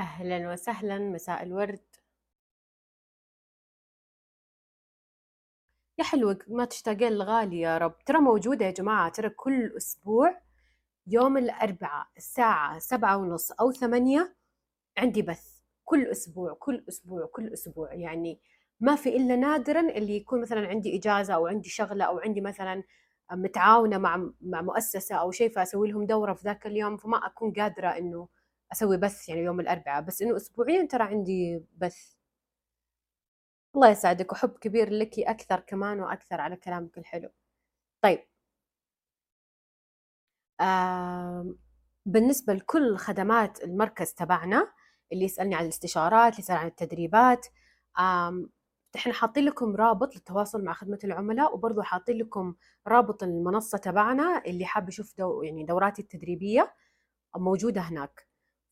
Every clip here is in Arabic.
أهلا وسهلا مساء الورد. يا حلوة ما تشتاقين لغالي يا رب. ترى موجودة يا جماعة ترى كل أسبوع يوم الأربعاء الساعة سبعة ونص أو ثمانية عندي بث. كل أسبوع كل أسبوع كل أسبوع. يعني ما في إلا نادرا اللي يكون مثلا عندي إجازة أو عندي شغلة أو عندي مثلا متعاونة مع مع مؤسسة أو شيء فأسوي لهم دورة في ذاك اليوم فما أكون قادرة إنه أسوي بث يعني يوم الأربعاء بس إنه أسبوعيا ترى عندي بث. الله يسعدك وحب كبير لك أكثر كمان وأكثر على كلامك الحلو. طيب. آه بالنسبة لكل خدمات المركز تبعنا اللي يسألني عن الاستشارات اللي يسأل عن التدريبات إحنا حاطين لكم رابط للتواصل مع خدمة العملاء وبرضه حاطين لكم رابط المنصة تبعنا اللي حاب يشوف دو يعني دوراتي التدريبية موجودة هناك.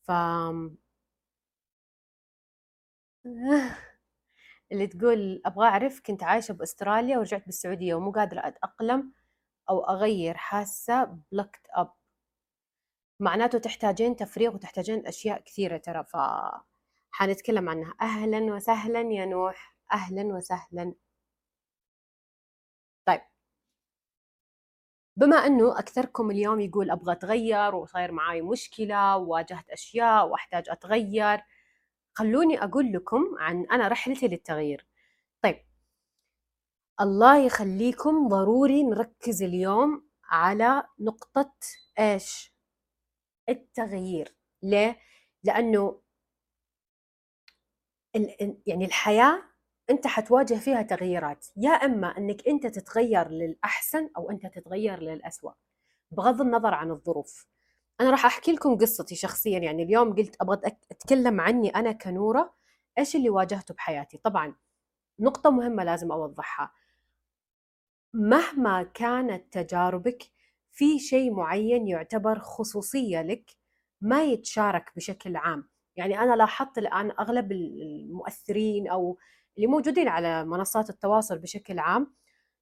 ف اللي تقول أبغى أعرف كنت عايشة بأستراليا ورجعت بالسعودية ومو قادرة أتأقلم أو أغير حاسة بلكت أب معناته تحتاجين تفريغ وتحتاجين أشياء كثيرة ترى ف حنتكلم عنها. أهلا وسهلا يا نوح أهلا وسهلا طيب بما أنه أكثركم اليوم يقول أبغى أتغير وصاير معاي مشكلة وواجهت أشياء وأحتاج أتغير خلوني أقول لكم عن أنا رحلتي للتغيير. طيب الله يخليكم ضروري نركز اليوم على نقطة إيش؟ التغيير. ليه؟ لأنه يعني الحياة أنت حتواجه فيها تغييرات يا إما أنك أنت تتغير للأحسن أو أنت تتغير للأسوأ بغض النظر عن الظروف. أنا راح أحكي لكم قصتي شخصيا يعني اليوم قلت أبغى أتكلم عني أنا كنورة إيش اللي واجهته بحياتي. طبعا نقطة مهمة لازم أوضحها. مهما كانت تجاربك في شيء معين يعتبر خصوصية لك ما يتشارك بشكل عام. يعني أنا لاحظت الآن أغلب المؤثرين أو اللي موجودين على منصات التواصل بشكل عام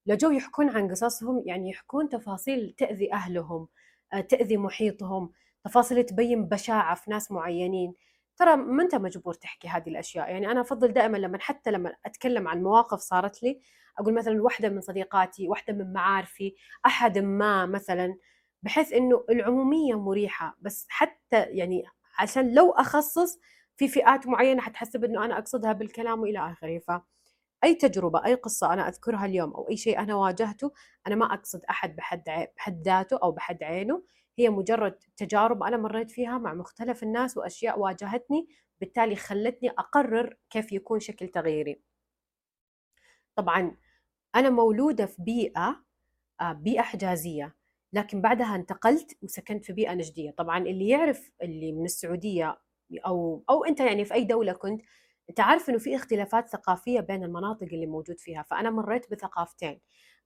لو يحكون عن قصصهم يعني يحكون تفاصيل تأذي أهلهم آه، تأذي محيطهم تفاصيل تبين بشاعة في ناس معينين. ترى ما أنت مجبور تحكي هذه الأشياء. يعني أنا أفضل دائما لما حتى لما أتكلم عن مواقف صارت لي أقول مثلا واحدة من صديقاتي واحدة من معارفي أحد ما مثلا بحيث أنه العمومية مريحة. بس حتى يعني عشان لو أخصص في فئات معينة حتحسب أنه أنا أقصدها بالكلام وإلى آخره. ف أي تجربة أي قصة أنا أذكرها اليوم أو أي شيء أنا واجهته أنا ما أقصد أحد بحد بحد ذاته أو بحد عينه. هي مجرد تجارب أنا مريت فيها مع مختلف الناس وأشياء واجهتني بالتالي خلتني أقرر كيف يكون شكل تغييري. طبعا أنا مولودة في بيئة آه، بيئة حجازية لكن بعدها انتقلت وسكنت في بيئة نجدية. طبعا اللي يعرف اللي من السعودية أو أو أنت يعني في أي دولة كنت انت عارف إنه في اختلافات ثقافية بين المناطق اللي موجود فيها. فأنا مريت بثقافتين.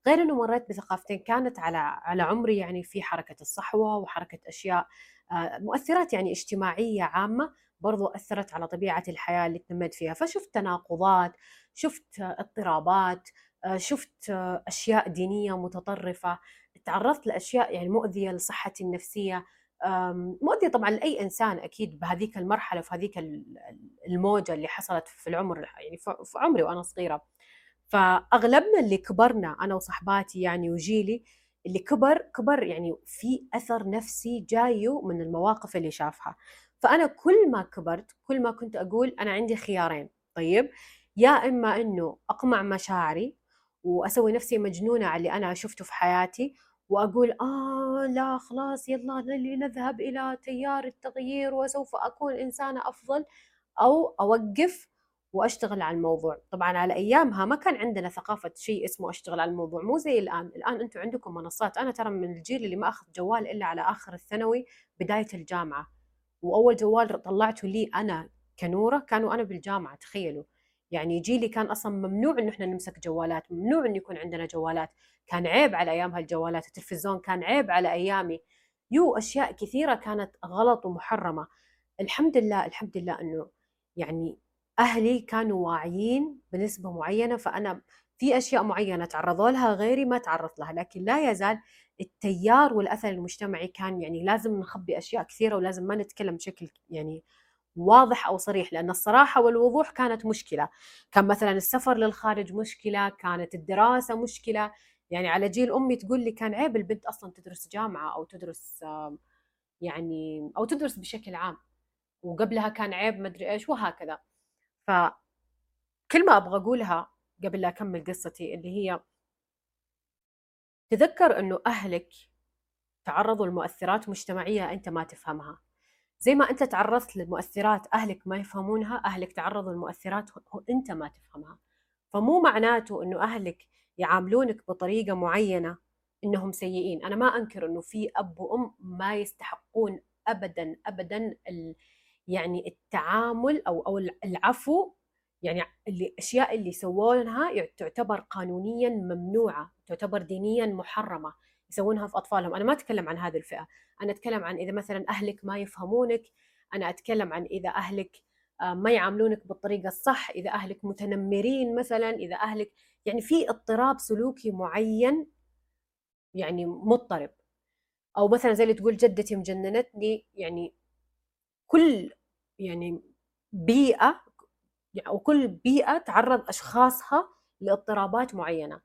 غير إنه مريت بثقافتين كانت على على عمري يعني في حركة الصحوة وحركة أشياء آه، مؤثرات يعني اجتماعية عامة برضو أثرت على طبيعة الحياة اللي تنميت فيها. فشفت تناقضات شفت اضطرابات آه، شفت أشياء دينية متطرفة. تعرضت لأشياء يعني مؤذية لصحتي النفسية. مؤذية طبعا لأي إنسان أكيد بهذيك المرحلة في هذيك الموجة اللي حصلت في العمر يعني في عمري وأنا صغيرة. فأغلبنا اللي كبرنا أنا وصحباتي يعني وجيلي اللي كبر كبر يعني في أثر نفسي جاية من المواقف اللي شافها. فأنا كل ما كبرت كل ما كنت أقول أنا عندي خيارين. طيب يا إما إنه أقمع مشاعري وأسوي نفسي مجنونة على اللي أنا شفته في حياتي وأقول آه لا خلاص يلا لنذهب إلى تيار التغيير وسوف أكون إنسانة أفضل أو أوقف وأشتغل على الموضوع. طبعا على أيامها ما كان عندنا ثقافة شيء اسمه أشتغل على الموضوع مو زي الآن. الآن أنتم عندكم منصات. أنا ترى من الجيل اللي ما أخذ جوال إلا على آخر الثانوي بداية الجامعة وأول جوال طلعته لي أنا كنورة كانوا أنا بالجامعة تخيلوا. يعني جيلي كان أصلا ممنوع إنه إحنا نمسك جوالات ممنوع إنه يكون عندنا جوالات. كان عيب على ايامها الجوالات التلفزيون كان عيب على أيامي. يو أشياء كثيرة كانت غلط ومحرمة. الحمد لله الحمد لله إنه يعني أهلي كانوا واعيين بنسبة معينة فأنا في أشياء معينة تعرضوا لها غيري ما تعرضت لها. لكن لا يزال التيار والأثر المجتمعي كان يعني لازم نخبي أشياء كثيرة ولازم ما نتكلم بشكل يعني واضح أو صريح لأن الصراحة والوضوح كانت مشكلة. كان مثلا السفر للخارج مشكلة كانت الدراسة مشكلة. يعني على جيل أمي تقول لي كان عيب البنت أصلا تدرس جامعة أو تدرس يعني أو تدرس بشكل عام وقبلها كان عيب مدري إيش وهكذا. ف كلمة أبغى أقولها قبل لا أكمل قصتي اللي هي تذكر إنه أهلك تعرضوا لمؤثرات مجتمعية أنت ما تفهمها. زي ما أنت تعرضت لمؤثرات أهلك ما يفهمونها أهلك تعرضوا لمؤثرات أنت ما تفهمها. فمو معناته إنه أهلك يعاملونك بطريقة معينة إنهم سيئين. أنا ما أنكر إنه في أب وأم ما يستحقون ابدا ابدا يعني التعامل أو أو العفو يعني الاشياء اللي يسوونها تعتبر قانونيا ممنوعة تعتبر دينيا محرمة. يسوونها في أطفالهم. أنا ما أتكلم عن هذه الفئة. أنا أتكلم عن إذا مثلا أهلك ما يفهمونك. أنا أتكلم عن إذا أهلك آه، ما يعاملونك بالطريقة الصح. إذا أهلك متنمرين مثلا إذا أهلك يعني في اضطراب سلوكي معين يعني مضطرب. أو مثلا زي اللي تقول جدتي مجننتني يعني كل يعني بيئة أو كل بيئة تعرض أشخاصها لإضطرابات معينة.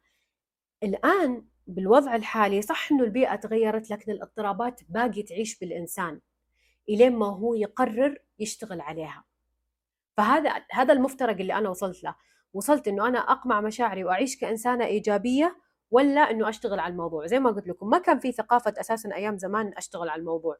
الآن بالوضع الحالي صح إنه البيئة تغيرت لكن الاضطرابات باقي تعيش بالإنسان إلين ما هو يقرر يشتغل عليها. فهذا هذا المفترق اللي أنا وصلت له. وصلت إنه أنا أقمع مشاعري وأعيش كإنسانة إيجابية ولا إنه أشتغل على الموضوع. زي ما قلت لكم ما كان في ثقافة أساسا أيام زمان أشتغل على الموضوع.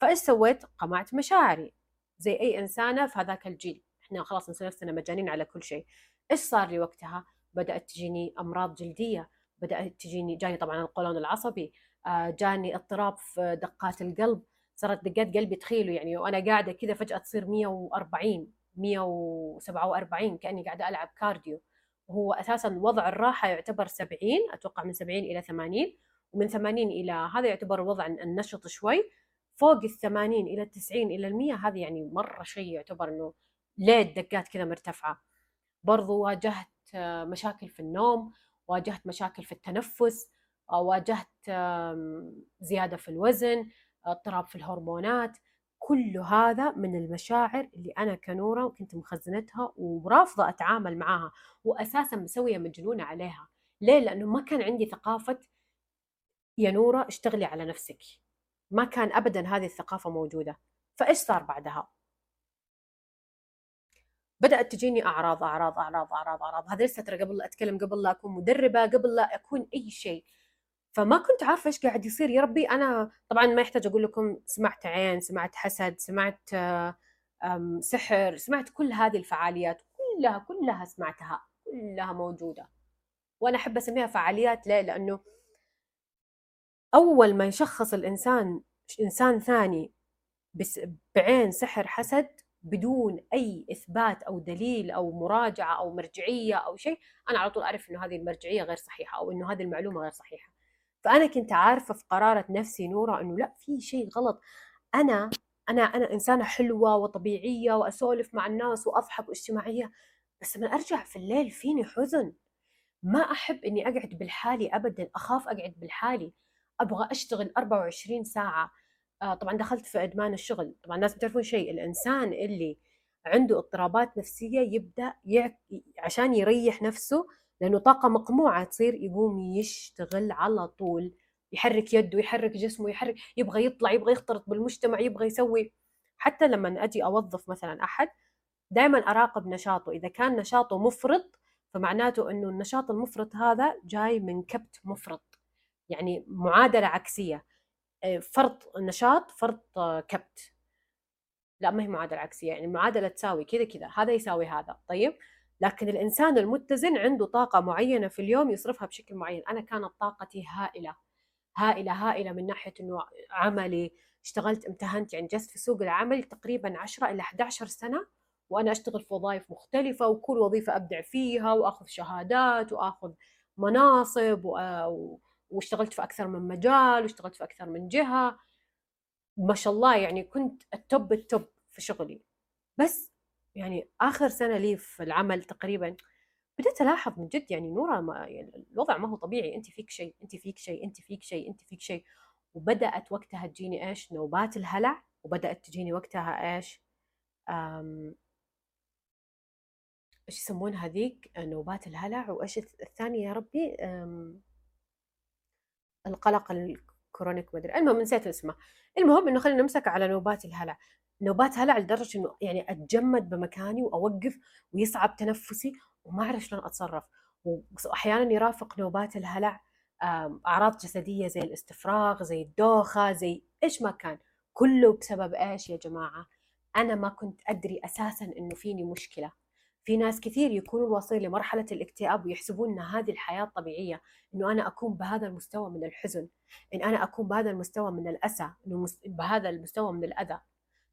فإيش سويت؟ قمعت مشاعري. زي أي إنسانة في هذاك الجيل. إحنا خلاص نصير نفسنا مجانين على كل شيء. إيش صار لي وقتها؟ بدأت تجيني أمراض جلدية. بدات تجيني جاني طبعا القولون العصبي آه، جاني اضطراب في دقات القلب صارت دقات قلبي تخيلوا يعني وأنا قاعدة كذا فجأة تصير 140 147 كأني قاعدة ألعب كارديو. وهو أساسا وضع الراحة يعتبر 70 أتوقع من 70 إلى 80 ومن 80 إلى هذا يعتبر وضع النشط شوي فوق ال 80 إلى ال 90 إلى ال 100 هذه يعني مرة شيء يعتبر إنه ليه الدقات كذا مرتفعة. برضو واجهت مشاكل في النوم واجهت مشاكل في التنفس واجهت زيادة في الوزن اضطراب في الهرمونات. كل هذا من المشاعر اللي أنا كنورة كنت مخزنتها ورافضة أتعامل معاها واساسا مسوية مجنونة عليها. ليه؟ لأنه ما كان عندي ثقافة يا نورة اشتغلي على نفسك. ما كان ابدا هذه الثقافة موجودة. فإيش صار بعدها؟ بدأت تجيني أعراض أعراض أعراض أعراض أعراض. هذه ترى قبل لا أتكلم قبل لا أكون مدربة قبل لا أكون أي شيء. فما كنت عارفة إيش قاعد يصير. يا ربي أنا طبعا ما يحتاج أقول لكم سمعت عين سمعت حسد سمعت سحر سمعت كل هذه الفعاليات. كلها كلها سمعتها. كلها موجودة. وأنا أحب أسميها فعاليات. ليه؟ لأنه أول ما يشخص الإنسان إنسان ثاني بعين سحر حسد بدون أي إثبات أو دليل أو مراجعة أو مرجعية أو شيء أنا على طول أعرف إنه هذه المرجعية غير صحيحة أو إنه هذه المعلومة غير صحيحة. فأنا كنت عارفة في قرارة نفسي نوره إنه لا في شيء غلط. أنا أنا أنا إنسانة حلوة وطبيعية وأسولف مع الناس وأضحك واجتماعية بس لما أرجع في الليل فيني حزن. ما أحب إني أقعد بالحالي ابدا أخاف أقعد بالحالي. أبغى أشتغل 24 ساعة. آه طبعا دخلت في إدمان الشغل. طبعا الناس بتعرفون شيء الإنسان اللي عنده اضطرابات نفسية يبدأ يعك... عشان يريح نفسه لأنه طاقة مقموعة تصير يقوم يشتغل على طول يحرك يده يحرك جسمه يحرك يبغى يطلع يبغى يختلط بالمجتمع يبغى يسوي. حتى لما أجي أوظف مثلا أحد دائما أراقب نشاطه. إذا كان نشاطه مفرط فمعناته إنه النشاط المفرط هذا جاي من كبت مفرط يعني معادلة عكسية. فرط نشاط فرط كبت. لا ما هي معادلة عكسية يعني المعادلة تساوي كذا كذا هذا يساوي هذا. طيب؟ لكن الإنسان المتزن عنده طاقة معينة في اليوم يصرفها بشكل معين. أنا كانت طاقتي هائلة هائلة هائلة من ناحية إنه عملي اشتغلت امتهنت يعني جلست في سوق العمل تقريبا 10 إلى 11 سنة وأنا أشتغل في وظائف مختلفة وكل وظيفة أبدع فيها وآخذ شهادات وآخذ مناصب واشتغلت في أكثر من مجال واشتغلت في أكثر من جهة. ما شاء الله يعني كنت ال top ال top في شغلي. بس يعني آخر سنة لي في العمل تقريبا بديت ألاحظ من جد يعني نورة ما يعني الوضع ما هو طبيعي. انت فيك شيء انت فيك شيء انت فيك شيء انت فيك شيء. وبدأت وقتها تجيني إيش؟ نوبات الهلع. وبدأت تجيني وقتها إيش؟ إيش يسمون هذيك؟ نوبات الهلع. وإيش الثانية يا ربي؟ القلق الكرونيك مدري المهم نسيت اسمه. المهم إنه خلينا نمسك على نوبات الهلع. نوبات هلع لدرجة إنه يعني أتجمد بمكاني وأوقف ويصعب تنفسي وما أعرف شلون أتصرف. وأحيانا يرافق نوبات الهلع أعراض جسدية زي الاستفراغ زي الدوخة زي إيش ما كان. كله بسبب إيش يا جماعة؟ أنا ما كنت أدري أساسا إنه فيني مشكلة. في ناس كثير يكونوا واصلين لمرحلة الاكتئاب ويحسبون أن هذه الحياة الطبيعية أنه أنا أكون بهذا المستوى من الحزن أن أنا أكون بهذا المستوى من الأسى بهذا المستوى من الأذى.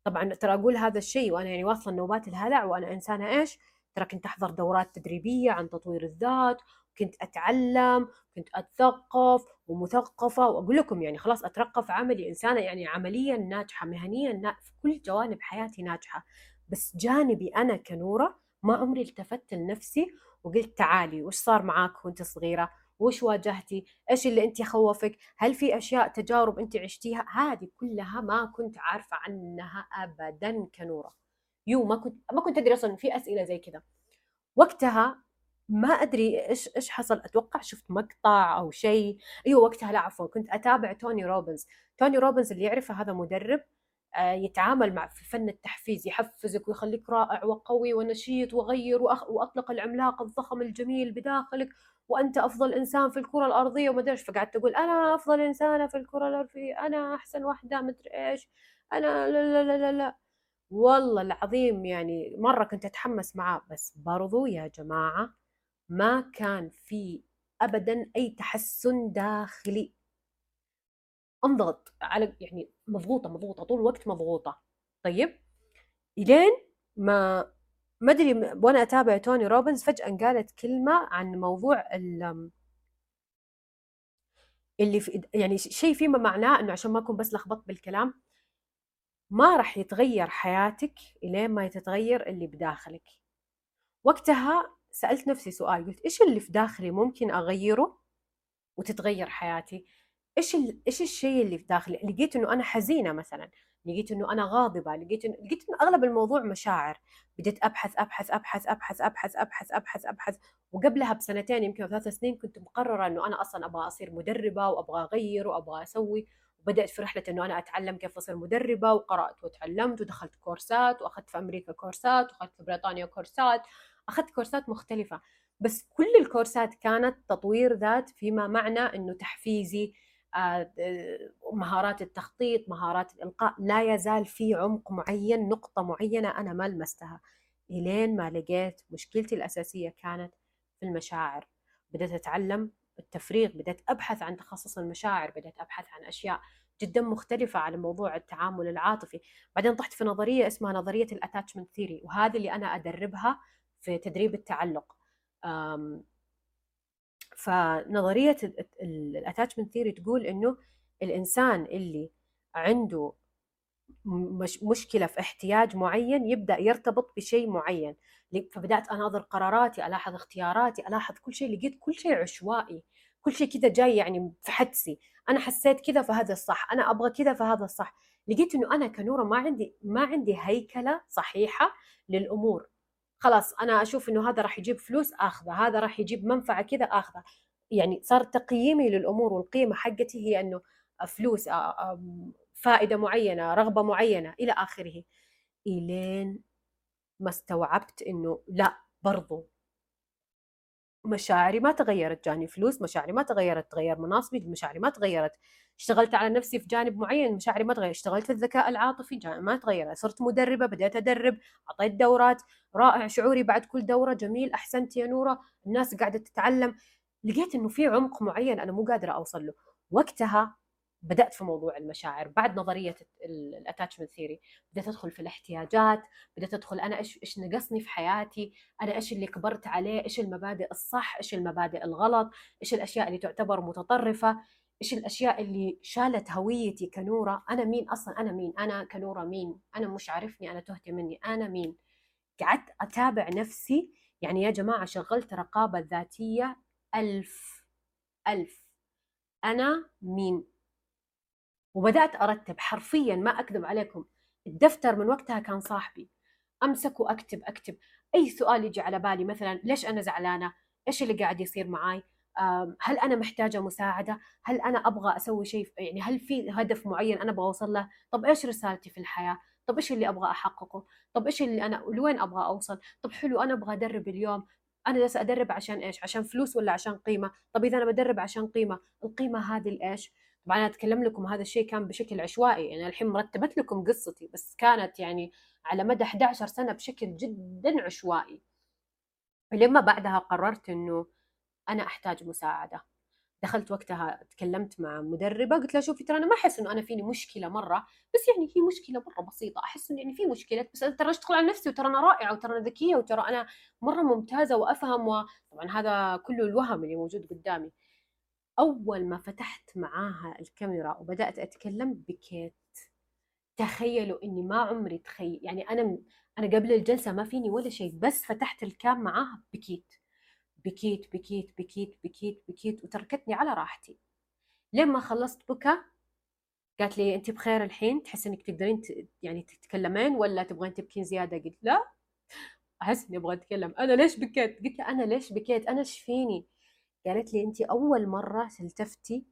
طبعا ترى أقول هذا الشيء وأنا يعني واصلة نوبات الهلع وأنا إنسانة إيش؟ ترى كنت أحضر دورات تدريبية عن تطوير الذات كنت أتعلم كنت أتثقف ومثقفة وأقول لكم يعني خلاص أترقى في عملي إنسانة يعني عمليا ناجحة مهنيا في كل جوانب حياتي ناجحة. بس جانبي أنا كنورة ما عمري التفت لنفسي وقلت تعالي وش صار معاك وأنت صغيرة؟ وش واجهتي؟ إيش اللي أنت خوفك هل في أشياء تجارب أنت عشتيها؟ هذه كلها ما كنت عارفة عنها ابدا كنورة. يو ما كنت ما كنت أدري أصلا في أسئلة زي كذا. وقتها ما أدري إيش إيش حصل. أتوقع شفت مقطع أو شيء. أيوه وقتها لا عفوا كنت أتابع توني روبنز. توني روبنز اللي يعرفه هذا مدرب يتعامل مع في فن التحفيز يحفزك ويخليك رائع وقوي ونشيط وغير وأطلق العملاق الضخم الجميل بداخلك وأنت أفضل إنسان في الكرة الأرضية وما أدري فقعدت أقول أنا أفضل إنسانة في الكرة الأرضية أنا أحسن واحدة مدري إيش أنا لا لا لا لا, لا. والله العظيم يعني مرة كنت أتحمس معاه. بس برضو يا جماعة ما كان في ابدا أي تحسن داخلي. أنضغط على يعني مضغوطة مضغوطة طول الوقت مضغوطة. طيب؟ إلين ما ما أدري وأنا أتابع توني روبنز فجأة قالت كلمة عن موضوع اللي في يعني شيء فيما معناه إنه عشان ما أكون بس لخبطت بالكلام ما راح يتغير حياتك إلين ما يتغير اللي بداخلك. وقتها سألت نفسي سؤال قلت إيش اللي في داخلي ممكن أغيره وتتغير حياتي؟ إيش إيش الشيء اللي في داخلي لقيت إنه أنا حزينة مثلا لقيت إنه أنا غاضبة لقيت إنه لقيت إنه أغلب الموضوع مشاعر. بديت أبحث أبحث أبحث أبحث أبحث أبحث أبحث أبحث وقبلها بسنتين يمكن ثلاث سنين كنت مقررة إنه أنا أصلا أبغى أصير مدربة وأبغى أغير وأبغى أسوي وبدأت في رحلة إنه أنا أتعلم كيف أصير مدربة وقرأت وتعلمت ودخلت كورسات وأخذت في أمريكا كورسات وأخذت في بريطانيا كورسات أخذت كورسات مختلفة. بس كل الكورسات كانت تطوير ذات فيما معنى إنه تحفيزي مهارات التخطيط مهارات الإلقاء. لا يزال في عمق معين نقطة معينة أنا ما لمستها. إلين ما لقيت مشكلتي الأساسية كانت في المشاعر. بدأت أتعلم التفريغ بدأت أبحث عن تخصص المشاعر بدأت أبحث عن أشياء جدا مختلفة على موضوع التعامل العاطفي. بعدين طحت في نظرية اسمها نظرية ال attachment theory وهذه اللي أنا أدربها في تدريب التعلق. فنظرية ال attachment theory تقول إنه الإنسان اللي عنده مش مشكلة في احتياج معين يبدأ يرتبط بشيء معين. فبدأت أناظر قراراتي ألاحظ اختياراتي ألاحظ كل شيء لقيت كل شيء عشوائي كل شيء كذا جاي يعني في حدسي. أنا حسيت كذا فهذا الصح أنا أبغى كذا فهذا الصح. لقيت إنه أنا كنورة ما عندي ما عندي هيكلة صحيحة للأمور. خلاص أنا أشوف إنه هذا راح يجيب فلوس أخذه هذا راح يجيب منفعة كذا أخذه. يعني صار تقييمي للأمور والقيمة حقتي هي إنه فلوس فائدة معينة رغبة معينة إلى آخره. إلين ما استوعبت إنه لا برضو مشاعري ما تغيرت. جاني فلوس مشاعري ما تغيرت. تغير مناصبي مشاعري ما تغيرت. اشتغلت على نفسي في جانب معين مشاعري ما تغير اشتغلت في الذكاء العاطفي ما تغير صرت مدربة بدأت أدرب أعطيت دورات. رائع شعوري بعد كل دورة جميل أحسنت يا نورة. الناس قاعدة تتعلم. لقيت إنه في عمق معين أنا مو قادرة أوصل له. وقتها بدأت في موضوع المشاعر بعد نظرية ال attachment theory بدأت أدخل في الاحتياجات بدأت أدخل أنا إيش إيش نقصني في حياتي أنا إيش اللي كبرت عليه إيش المبادئ الصح إيش المبادئ الغلط إيش الأشياء اللي تعتبر متطرفة إيش الأشياء اللي شالت هويتي كنورة أنا مين أصلا؟ أنا مين؟ أنا كنورة مين؟ أنا مش عارفني أنا تهت مني أنا مين؟ قعدت أتابع نفسي. يعني يا جماعة شغلت رقابة ذاتية ألف ألف. أنا مين وبدأت أرتب حرفيا ما أكذب عليكم. الدفتر من وقتها كان صاحبي. أمسك وأكتب أكتب. أي سؤال يجي على بالي مثلا ليش أنا زعلانة؟ إيش اللي قاعد يصير معاي؟ هل أنا محتاجة مساعدة؟ هل أنا أبغى أسوي شيء يعني هل في هدف معين أنا أبغى أوصل له؟ طب إيش رسالتي في الحياة؟ طب إيش اللي أبغى أحققه؟ طب إيش اللي أنا لوين أبغى أوصل؟ طب حلو أنا أبغى أدرب اليوم. أنا جالسة أدرب عشان إيش؟ عشان فلوس ولا عشان قيمة؟ طب إذا أنا بدرب عشان قيمة القيمة هذه الايش طبعا أنا أتكلم لكم هذا الشيء كان بشكل عشوائي يعني الحين مرتبت لكم قصتي بس كانت يعني على مدى 11 سنة بشكل جدا عشوائي. فلما بعدها قررت إنه أنا أحتاج مساعدة. دخلت وقتها تكلمت مع مدربة قلت لها شوفي ترى أنا ما أحس إنه أنا فيني مشكلة مرة بس يعني هي مشكلة مرة بسيطة أحس إنه يعني في مشكلة بس ترى أشتغل على نفسي وترى أنا رائعة وترى أنا ذكية وترى أنا مرة ممتازة وأفهم وطبعا هذا كله الوهم اللي موجود قدامي. أول ما فتحت معاها الكاميرا وبدأت أتكلم بكيت تخيلوا إني ما عمري تخيل يعني أنا أنا قبل الجلسة ما فيني ولا شيء بس فتحت الكام معاها بكيت. بكيت بكيت بكيت بكيت بكيت وتركتني على راحتي. لين ما خلصت بكى قالت لي انت بخير الحين تحس إنك تقدرين يعني تتكلمين ولا تبغين تبكين زيادة؟ قلت لا. أحس إني أبغى أتكلم. أنا ليش بكيت؟ قلت لها أنا ليش بكيت؟ أنا إيش فيني؟ قالت لي انت أول مرة تلتفتي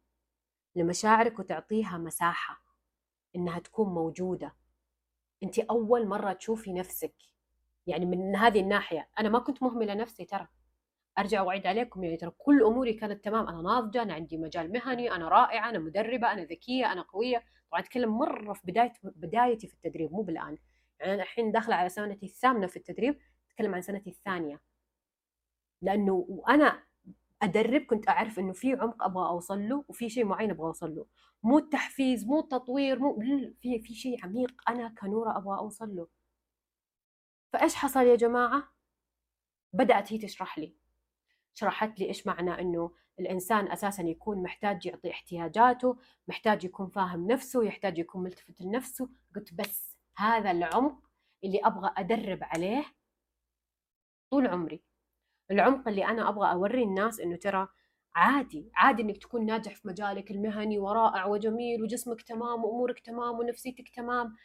لمشاعرك وتعطيها مساحة إنها تكون موجودة. انت أول مرة تشوفي نفسك. يعني من هذه الناحية. أنا ما كنت مهملة نفسي ترى. أرجع واعيد عليكم يعني ترى كل أموري كانت تمام. أنا ناضجة أنا عندي مجال مهني أنا رائعة أنا مدربة أنا ذكية أنا قوية. طبعا أتكلم مرة في بداية بدايتي في التدريب مو بالآن. يعني أنا الحين داخلة على سنتي الثامنة في التدريب أتكلم عن سنتي الثانية. لأنه وأنا أدرب كنت أعرف إنه في عمق أبغى أوصل له وفي شيء معين أبغى أوصل له. مو التحفيز مو التطوير مو في في شيء عميق أنا كنورة أبغى أوصل له. فإيش حصل يا جماعة؟ بدأت هي تشرح لي. شرحت لي إيش معنى إنه الإنسان أساسا يكون محتاج يعطي احتياجاته محتاج يكون فاهم نفسه يحتاج يكون ملتفت لنفسه. قلت بس هذا العمق اللي أبغى أدرب عليه طول عمري. العمق اللي أنا أبغى أوري الناس إنه ترى عادي عادي إنك تكون ناجح في مجالك المهني ورائع وجميل وجسمك تمام وأمورك تمام ونفسيتك تمام.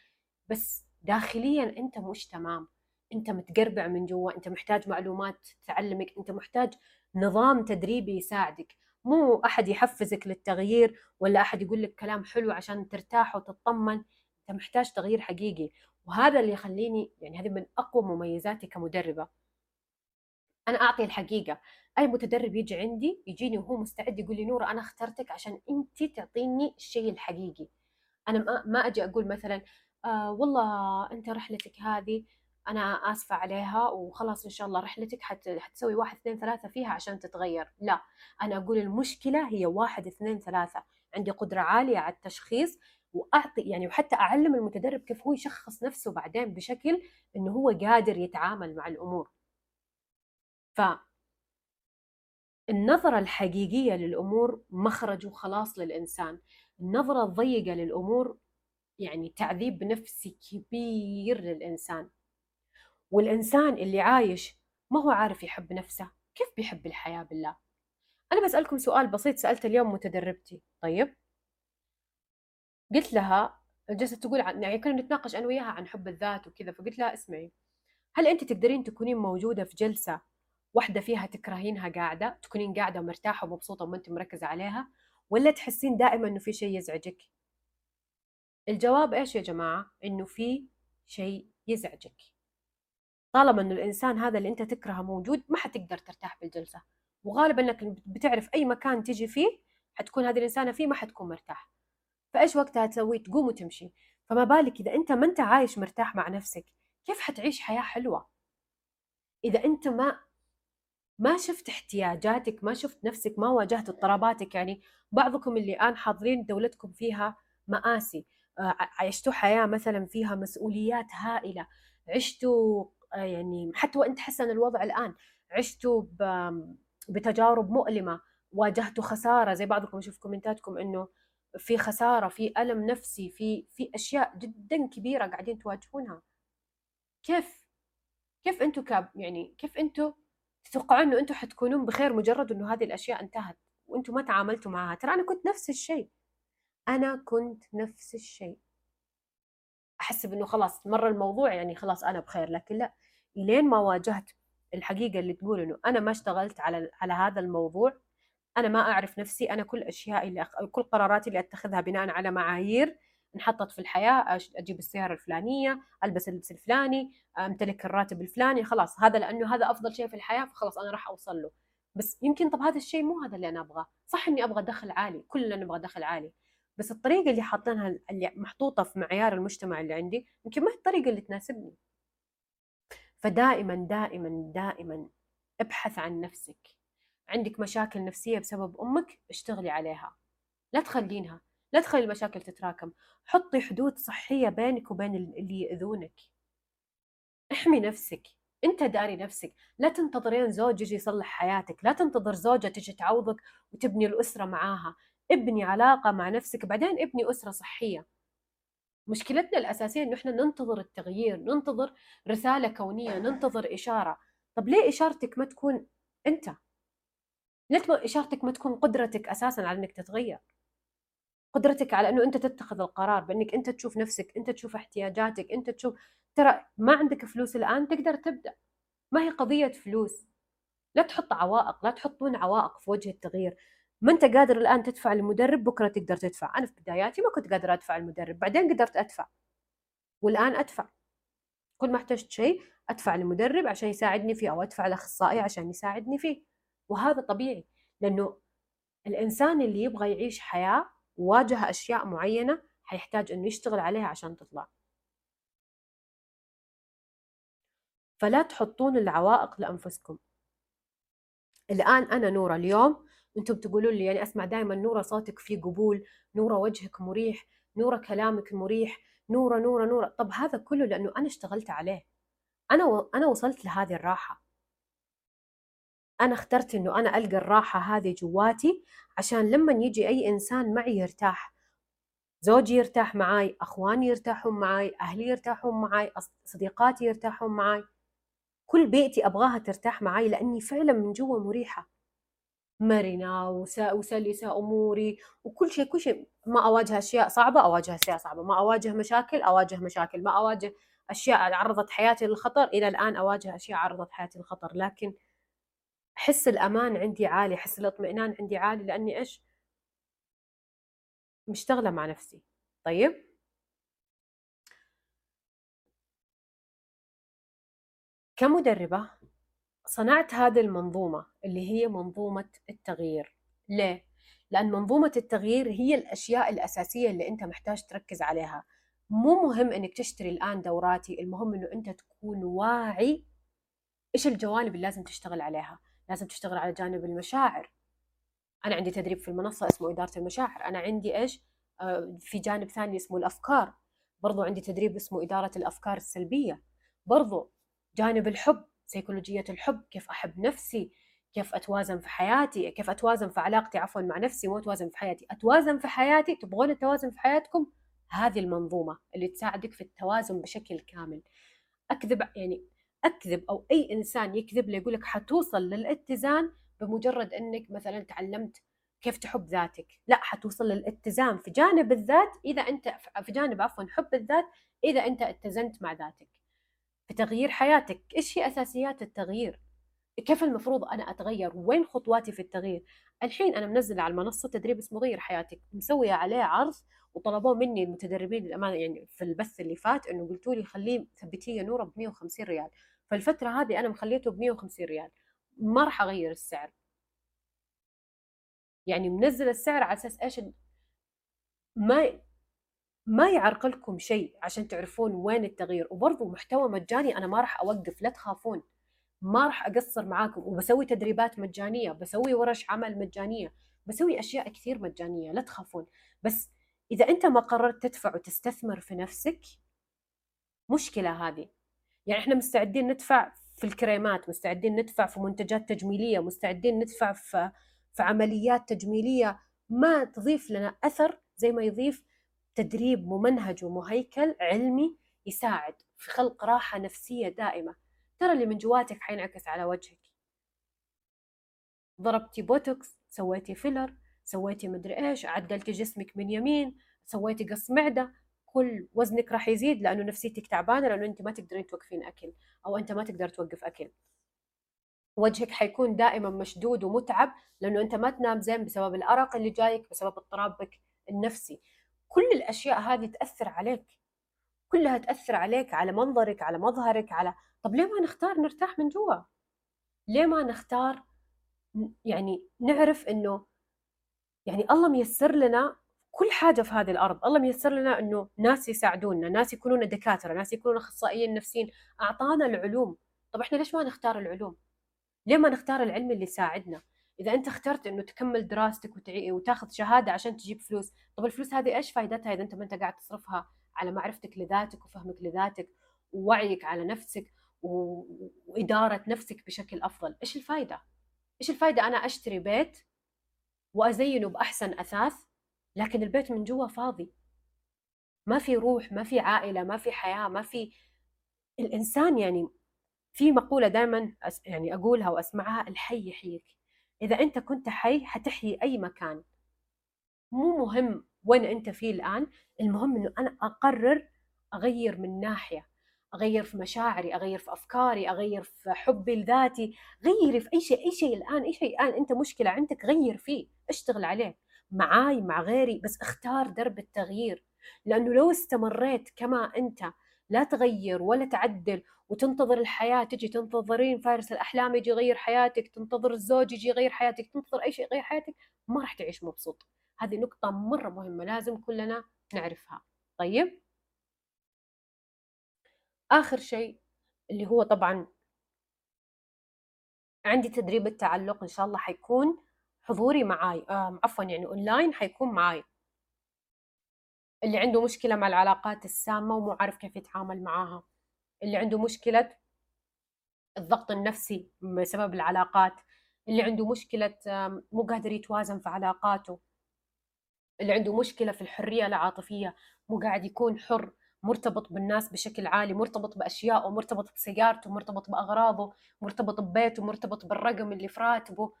بس داخليا أنت مش تمام. أنت متقربع من جوا أنت محتاج معلومات تعلمك أنت محتاج نظام تدريبي يساعدك. مو أحد يحفزك للتغيير ولا أحد يقول لك كلام حلو عشان ترتاح وتطمن. أنت محتاج تغيير حقيقي. وهذا اللي يخليني يعني هذه من أقوى مميزاتي كمدربة. أنا أعطي الحقيقة. أي متدرب يجي عندي يجيني وهو مستعد يقول لي نوره أنا اخترتك عشان أنت تعطيني الشيء الحقيقي. أنا ما أجي أقول مثلا آه والله أنت رحلتك هذه أنا آسفة عليها وخلاص إن شاء الله رحلتك حت... حتسوي واحد اثنين ثلاثة فيها عشان تتغير. لا أنا أقول المشكلة هي واحد اثنين ثلاثة. عندي قدرة عالية على التشخيص وأعطي يعني وحتى أعلم المتدرب كيف هو يشخص نفسه بعدين بشكل إنه هو قادر يتعامل مع الأمور. ف النظرة الحقيقية للأمور مخرج وخلاص للإنسان. النظرة الضيقة للأمور يعني تعذيب نفسي كبير للإنسان. والإنسان اللي عايش ما هو عارف يحب نفسه كيف بيحب الحياة بالله؟ أنا بسألكم سؤال بسيط سألت اليوم متدربتي. طيب؟ قلت لها جلست تقول عن يعني كنا نتناقش أنا وياها عن حب الذات وكذا فقلت لها اسمعي هل أنت تقدرين تكونين موجودة في جلسة واحدة فيها تكرهينها قاعدة تكونين قاعدة مرتاحة ومبسوطة وما أنت مركزة عليها ولا تحسين دائما إنه في شيء يزعجك؟ الجواب إيش يا جماعة؟ إنه في شيء يزعجك. طالما إنه الإنسان هذا اللي أنت تكرهه موجود ما حتقدر ترتاح بالجلسه وغالبا إنك بتعرف أي مكان تجي فيه حتكون هذه الإنسانة فيه ما حتكون مرتاح. فإيش وقتها تسوي؟ تقوم وتمشي. فما بالك إذا أنت ما أنت عايش مرتاح مع نفسك كيف حتعيش حياة حلوة؟ إذا أنت ما ما شفت احتياجاتك ما شفت نفسك ما واجهت اضطراباتك يعني بعضكم اللي الان حاضرين دولتكم فيها مآسي آه، عشتوا حياة مثلا فيها مسؤوليات هائلة عشتوا يعني حتى وأنت حسن الوضع الآن عشتوا بتجارب مؤلمة واجهتوا خسارة زي بعضكم أشوف كومنتاتكم إنه في خسارة في ألم نفسي في في أشياء جدا كبيرة قاعدين تواجهونها. كيف؟ كيف أنتم كاب يعني كيف أنتم تتوقعون إنه أنتم حتكونون بخير مجرد إنه هذه الأشياء انتهت؟ وأنتم ما تعاملتوا معها. ترى أنا كنت نفس الشيء. أنا كنت نفس الشيء. احسب انه خلاص مر الموضوع يعني خلاص أنا بخير لكن لا. إلين ما واجهت الحقيقة اللي تقول إنه أنا ما اشتغلت على على هذا الموضوع. أنا ما أعرف نفسي أنا كل اشيائي اللي أخ... كل قراراتي اللي أتخذها بناء على معايير انحطت في الحياة. أجيب السيارة الفلانية ألبس اللبس الفلاني أمتلك الراتب الفلاني خلاص. هذا لأنه هذا أفضل شيء في الحياة فخلاص أنا راح أوصل له. بس يمكن طب هذا الشيء مو هذا اللي أنا أبغاه. صح إني أبغى دخل عالي كلنا نبغى دخل عالي. بس الطريقة اللي حاطينها اللي محطوطة في معيار المجتمع اللي عندي يمكن ما هي الطريقة اللي تناسبني. فدائما دائما دائما ابحث عن نفسك. عندك مشاكل نفسية بسبب أمك اشتغلي عليها. لا تخلينها. لا تخلي المشاكل تتراكم. حطي حدود صحية بينك وبين اللي يأذونك. احمي نفسك. انت داري نفسك. لا تنتظرين زوج يجي يصلح حياتك. لا تنتظر زوجة تجي تعوضك وتبني الأسرة معاها. ابني علاقة مع نفسك. بعدين ابني أسرة صحية. مشكلتنا الأساسية إنه إحنا ننتظر التغيير ننتظر رسالة كونية ننتظر إشارة. طب ليه إشارتك ما تكون أنت؟ ليه إشارتك ما تكون قدرتك أساسا على إنك تتغير؟ قدرتك على إنه أنت تتخذ القرار بإنك أنت تشوف نفسك أنت تشوف احتياجاتك أنت تشوف ترى ما عندك فلوس الآن تقدر تبدأ. ما هي قضية فلوس؟ لا تحط عوائق لا تحطون عوائق في وجه التغيير. ما أنت قادر الآن تدفع المدرب بكرة تقدر تدفع. أنا في بداياتي ما كنت قادر أدفع المدرب بعدين قدرت أدفع. والآن أدفع. كل ما احتجت شيء أدفع لمدرب عشان يساعدني فيه أو أدفع لأخصائي عشان يساعدني فيه. وهذا طبيعي لأنه الإنسان اللي يبغى يعيش حياة وواجه أشياء معينة حيحتاج إنه يشتغل عليها عشان تطلع. فلا تحطون العوائق لأنفسكم. الآن أنا نورة اليوم أنتم تقولوا لي يعني أسمع دائما نورة صوتك فيه قبول نورة وجهك مريح نورة كلامك مريح نورة نورة نورة. طب هذا كله لأنه أنا اشتغلت عليه. أنا و... أنا وصلت لهذه الراحة. أنا اخترت إنه أنا ألقى الراحة هذه جواتي عشان لما يجي أي إنسان معي يرتاح. زوجي يرتاح معاي أخواني يرتاحون معاي أهلي يرتاحون معاي صديقاتي يرتاحون معاي. كل بيئتي أبغاها ترتاح معاي لأني فعلا من جوا مريحة. مرنة وسلسه أموري وكل شيء كل شيء ما أواجه أشياء صعبة أواجه أشياء صعبة. ما أواجه مشاكل أواجه مشاكل. ما أواجه أشياء عرضت حياتي للخطر إلى الآن أواجه أشياء عرضت حياتي للخطر. لكن حس الأمان عندي عالي حس الاطمئنان عندي عالي لأني إيش؟ مشتغلة مع نفسي. طيب؟ كمدربة صنعت هذه المنظومة اللي هي منظومة التغيير. ليه؟ لأن منظومة التغيير هي الأشياء الأساسية اللي أنت محتاج تركز عليها. مو مهم إنك تشتري الآن دوراتي المهم إنه أنت تكون واعي إيش الجوانب اللي لازم تشتغل عليها. لازم تشتغل على جانب المشاعر. أنا عندي تدريب في المنصة اسمه إدارة المشاعر. أنا عندي إيش؟ آه، في جانب ثاني اسمه الأفكار. برضو عندي تدريب اسمه إدارة الأفكار السلبية. برضو جانب الحب. سيكولوجيه الحب كيف أحب نفسي كيف أتوازن في حياتي كيف أتوازن في علاقتي عفوا مع نفسي مو اتوازن في حياتي. أتوازن في حياتي؟ تبغون التوازن في حياتكم؟ هذه المنظومة اللي تساعدك في التوازن بشكل كامل. أكذب يعني أكذب أو أي إنسان يكذب لي يقول لك حتوصل للاتزان بمجرد إنك مثلا تعلمت كيف تحب ذاتك. لا حتوصل للاتزان في جانب الذات إذا أنت في جانب عفوا حب الذات إذا أنت اتزنت مع ذاتك. في تغيير حياتك. إيش هي أساسيات التغيير؟ كيف المفروض أنا أتغير؟ وين خطواتي في التغيير؟ الحين أنا منزلة على المنصة تدريب اسمه غير حياتك مسوية عليه عرض وطلبوه مني المتدربين للأمانة يعني في البث اللي فات إنه قلتوا لي خليه ثبتيه نوره ب 150 ريال. فالفترة هذه أنا مخليته ب 150 ريال. ما راح أغير السعر. يعني منزل السعر على أساس إيش؟ ما ما يعرقلكم شيء عشان تعرفون وين التغيير. وبرضه محتوى مجاني أنا ما راح أوقف لا تخافون. ما راح أقصر معاكم وبسوي تدريبات مجانية بسوي ورش عمل مجانية بسوي أشياء كثير مجانية لا تخافون. بس إذا أنت ما قررت تدفع وتستثمر في نفسك مشكلة هذه. يعني إحنا مستعدين ندفع في الكريمات مستعدين ندفع في منتجات تجميلية مستعدين ندفع في في عمليات تجميلية. ما تضيف لنا أثر زي ما يضيف تدريب ممنهج ومهيكل علمي يساعد في خلق راحة نفسية دائمة. ترى اللي من جواتك حينعكس على وجهك. ضربتي بوتوكس سويتي فيلر سويتي مدري إيش عدلتي جسمك من يمين سويتي قص معدة. كل وزنك راح يزيد لأنه نفسيتك تعبانة لأنه أنت ما تقدرين توقفين أكل أو أنت ما تقدر توقف أكل. وجهك حيكون دائما مشدود ومتعب لأنه أنت ما تنام زين بسبب الأرق اللي جايك بسبب اضطرابك النفسي. كل الأشياء هذه تأثر عليك. كلها تأثر عليك على منظرك على مظهرك على طب ليه ما نختار نرتاح من جوا؟ ليه ما نختار يعني نعرف إنه يعني الله ميسر لنا كل حاجة في هذه الأرض. الله ميسر لنا أنه ناس يساعدونا ناس يكونون دكاترة ناس يكونون أخصائيين نفسيين. أعطانا العلوم. طب إحنا ليش ما نختار العلوم؟ ليه ما نختار العلم اللي يساعدنا؟ إذا أنت اخترت أنه تكمل دراستك وتعي... وتاخذ شهادة عشان تجيب فلوس طب الفلوس هذه إيش فائدتها إذا أنت ما أنت قاعد تصرفها على معرفتك لذاتك وفهمك لذاتك ووعيك على نفسك و... وإدارة نفسك بشكل أفضل؟ إيش الفائدة إيش الفائدة أنا أشتري بيت وأزينه بأحسن أثاث لكن البيت من جوا فاضي؟ ما في روح ما في عائلة ما في حياة ما في الإنسان يعني في مقولة دائما يعني أقولها وأسمعها الحي يحييك. إذا أنت كنت حي حتحيي أي مكان. مو مهم وين أنت فيه الآن المهم أنه أنا أقرر أغير من ناحية أغير في مشاعري أغير في أفكاري أغير في حبي لذاتي غيري في أي شيء أي شيء الآن أي شيء الآن أنت مشكلة عندك غير فيه اشتغل عليه. معاي مع غيري بس اختار درب التغيير. لأنه لو استمريت كما أنت لا تغير ولا تعدل وتنتظر الحياة تجي تنتظرين فارس الأحلام يجي يغير حياتك تنتظر الزوج يجي يغير حياتك تنتظر أي شيء يغير حياتك ما راح تعيش مبسوط. هذه نقطة مرة مهمة لازم كلنا نعرفها. طيب؟ آخر شيء اللي هو طبعا عندي تدريب التعلق إن شاء الله حيكون حضوري معاي آه عفوا يعني اونلاين حيكون معاي. اللي عنده مشكلة مع العلاقات السامة ومو عارف كيف يتعامل معاها. اللي عنده مشكلة الضغط النفسي بسبب العلاقات. اللي عنده مشكلة مو قادر يتوازن في علاقاته. اللي عنده مشكلة في الحرية العاطفية مو قاعد يكون حر مرتبط بالناس بشكل عالي مرتبط باشيائه مرتبط بسيارته مرتبط بأغراضه مرتبط ببيته مرتبط بالرقم اللي في راتبه.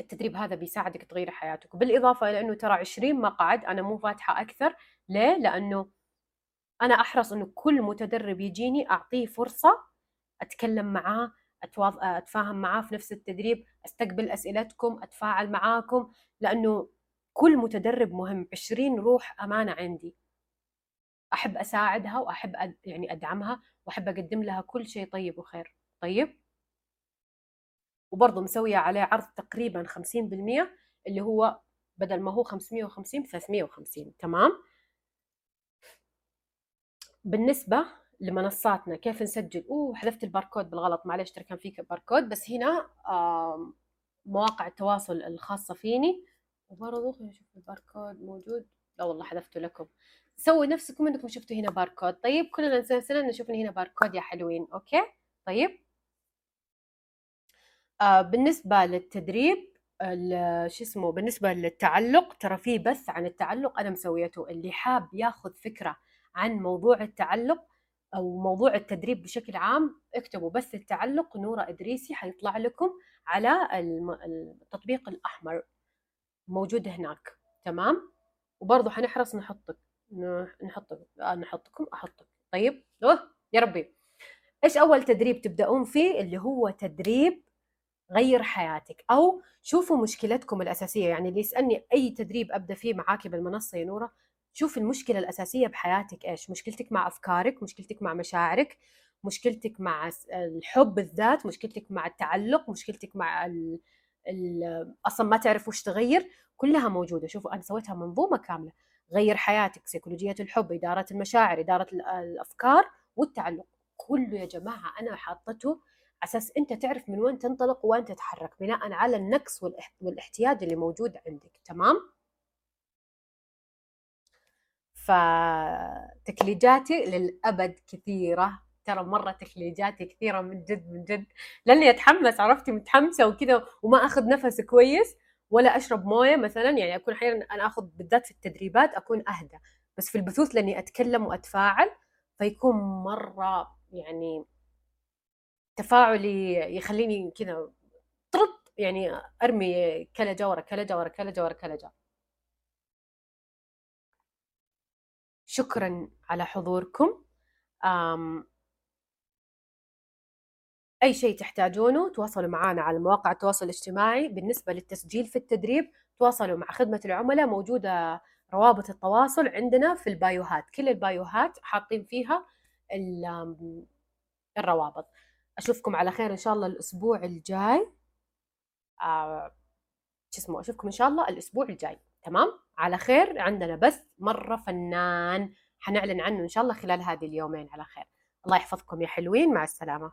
التدريب هذا بيساعدك تغير حياتك. بالإضافة إلى أنه ترى 20 مقعد أنا مو فاتحة أكثر. ليه؟ لأنه أنا أحرص أنه كل متدرب يجيني أعطيه فرصة أتكلم معاه أتواض... أتفاهم معاه في نفس التدريب أستقبل أسئلتكم أتفاعل معاكم. لأنه كل متدرب مهم. 20 روح أمانة عندي. أحب أساعدها وأحب أد... يعني أدعمها وأحب أقدم لها كل شيء طيب وخير. طيب؟ وبرضه مسوية عليه عرض تقريبا 50% اللي هو بدل ما هو 550 ب 350 تمام؟ بالنسبة لمنصاتنا كيف نسجل؟ أوه حذفت الباركود بالغلط معلش ترى كان في باركود بس هنا مواقع التواصل الخاصة فيني. وبرضه خلينا نشوف الباركود موجود؟ لا والله حذفته لكم. سووا نفسكم إنكم شفتوا هنا باركود. طيب كلنا نسلسل نشوف هنا باركود يا حلوين. okay؟ طيب؟ آه بالنسبة للتدريب شو اسمه بالنسبة للتعلق ترى في بث عن التعلق أنا مسويته. اللي حاب ياخذ فكرة عن موضوع التعلق أو موضوع التدريب بشكل عام اكتبوا بث التعلق نورة إدريسي حيطلع لكم على التطبيق الأحمر. موجود هناك. تمام؟ وبرضه حنحرص نحطك نحطك آه، نحطكم أحطك. طيب؟ أوه يا ربي. إيش أول تدريب تبدأون فيه؟ اللي هو تدريب غير حياتك أو شوفوا مشكلتكم الأساسية. يعني اللي يسألني أي تدريب أبدأ فيه معاكي بالمنصة يا نورة شوف المشكلة الأساسية بحياتك إيش؟ مشكلتك مع أفكارك مشكلتك مع مشاعرك مشكلتك مع الحب الذات مشكلتك مع التعلق مشكلتك مع ال... ال... أصلا ما تعرف وش تغير كلها موجودة. شوفوا أنا سويتها منظومة كاملة. غير حياتك سيكولوجية الحب إدارة المشاعر إدارة الأفكار والتعلق. كله يا جماعة أنا حاطته أساس أنت تعرف من وين تنطلق وين تتحرك بناء على النقص والاحتياج اللي موجود عندك تمام؟ فتكليجاتي للأبد كثيرة ترى مرة تكليجاتي كثيرة من جد من جد. لأني أتحمس عرفتي؟ متحمسة وكذا وما أخذ نفس كويس ولا أشرب موية مثلا يعني أكون أحيانا أنا أخذ بالذات في التدريبات أكون أهدى. بس في البثوث لأني أتكلم وأتفاعل فيكون مرة يعني تفاعلي يخليني كذا طرط يعني أرمي كلجه ورا كلجه ورا كلجه ورا كلجه شكرا على حضوركم. أي شيء تحتاجونه تواصلوا معنا على مواقع التواصل الاجتماعي. بالنسبة للتسجيل في التدريب تواصلوا مع خدمة العملاء. موجودة روابط التواصل عندنا في البايوهات كل البايوهات حاطين فيها الروابط. أشوفكم على خير إن شاء الله الأسبوع الجاي. آه شو اسمه أشوفكم إن شاء الله الأسبوع الجاي تمام؟ على خير عندنا بث مرة فنان حنعلن عنه إن شاء الله خلال هذه اليومين على خير. الله يحفظكم يا حلوين مع السلامة.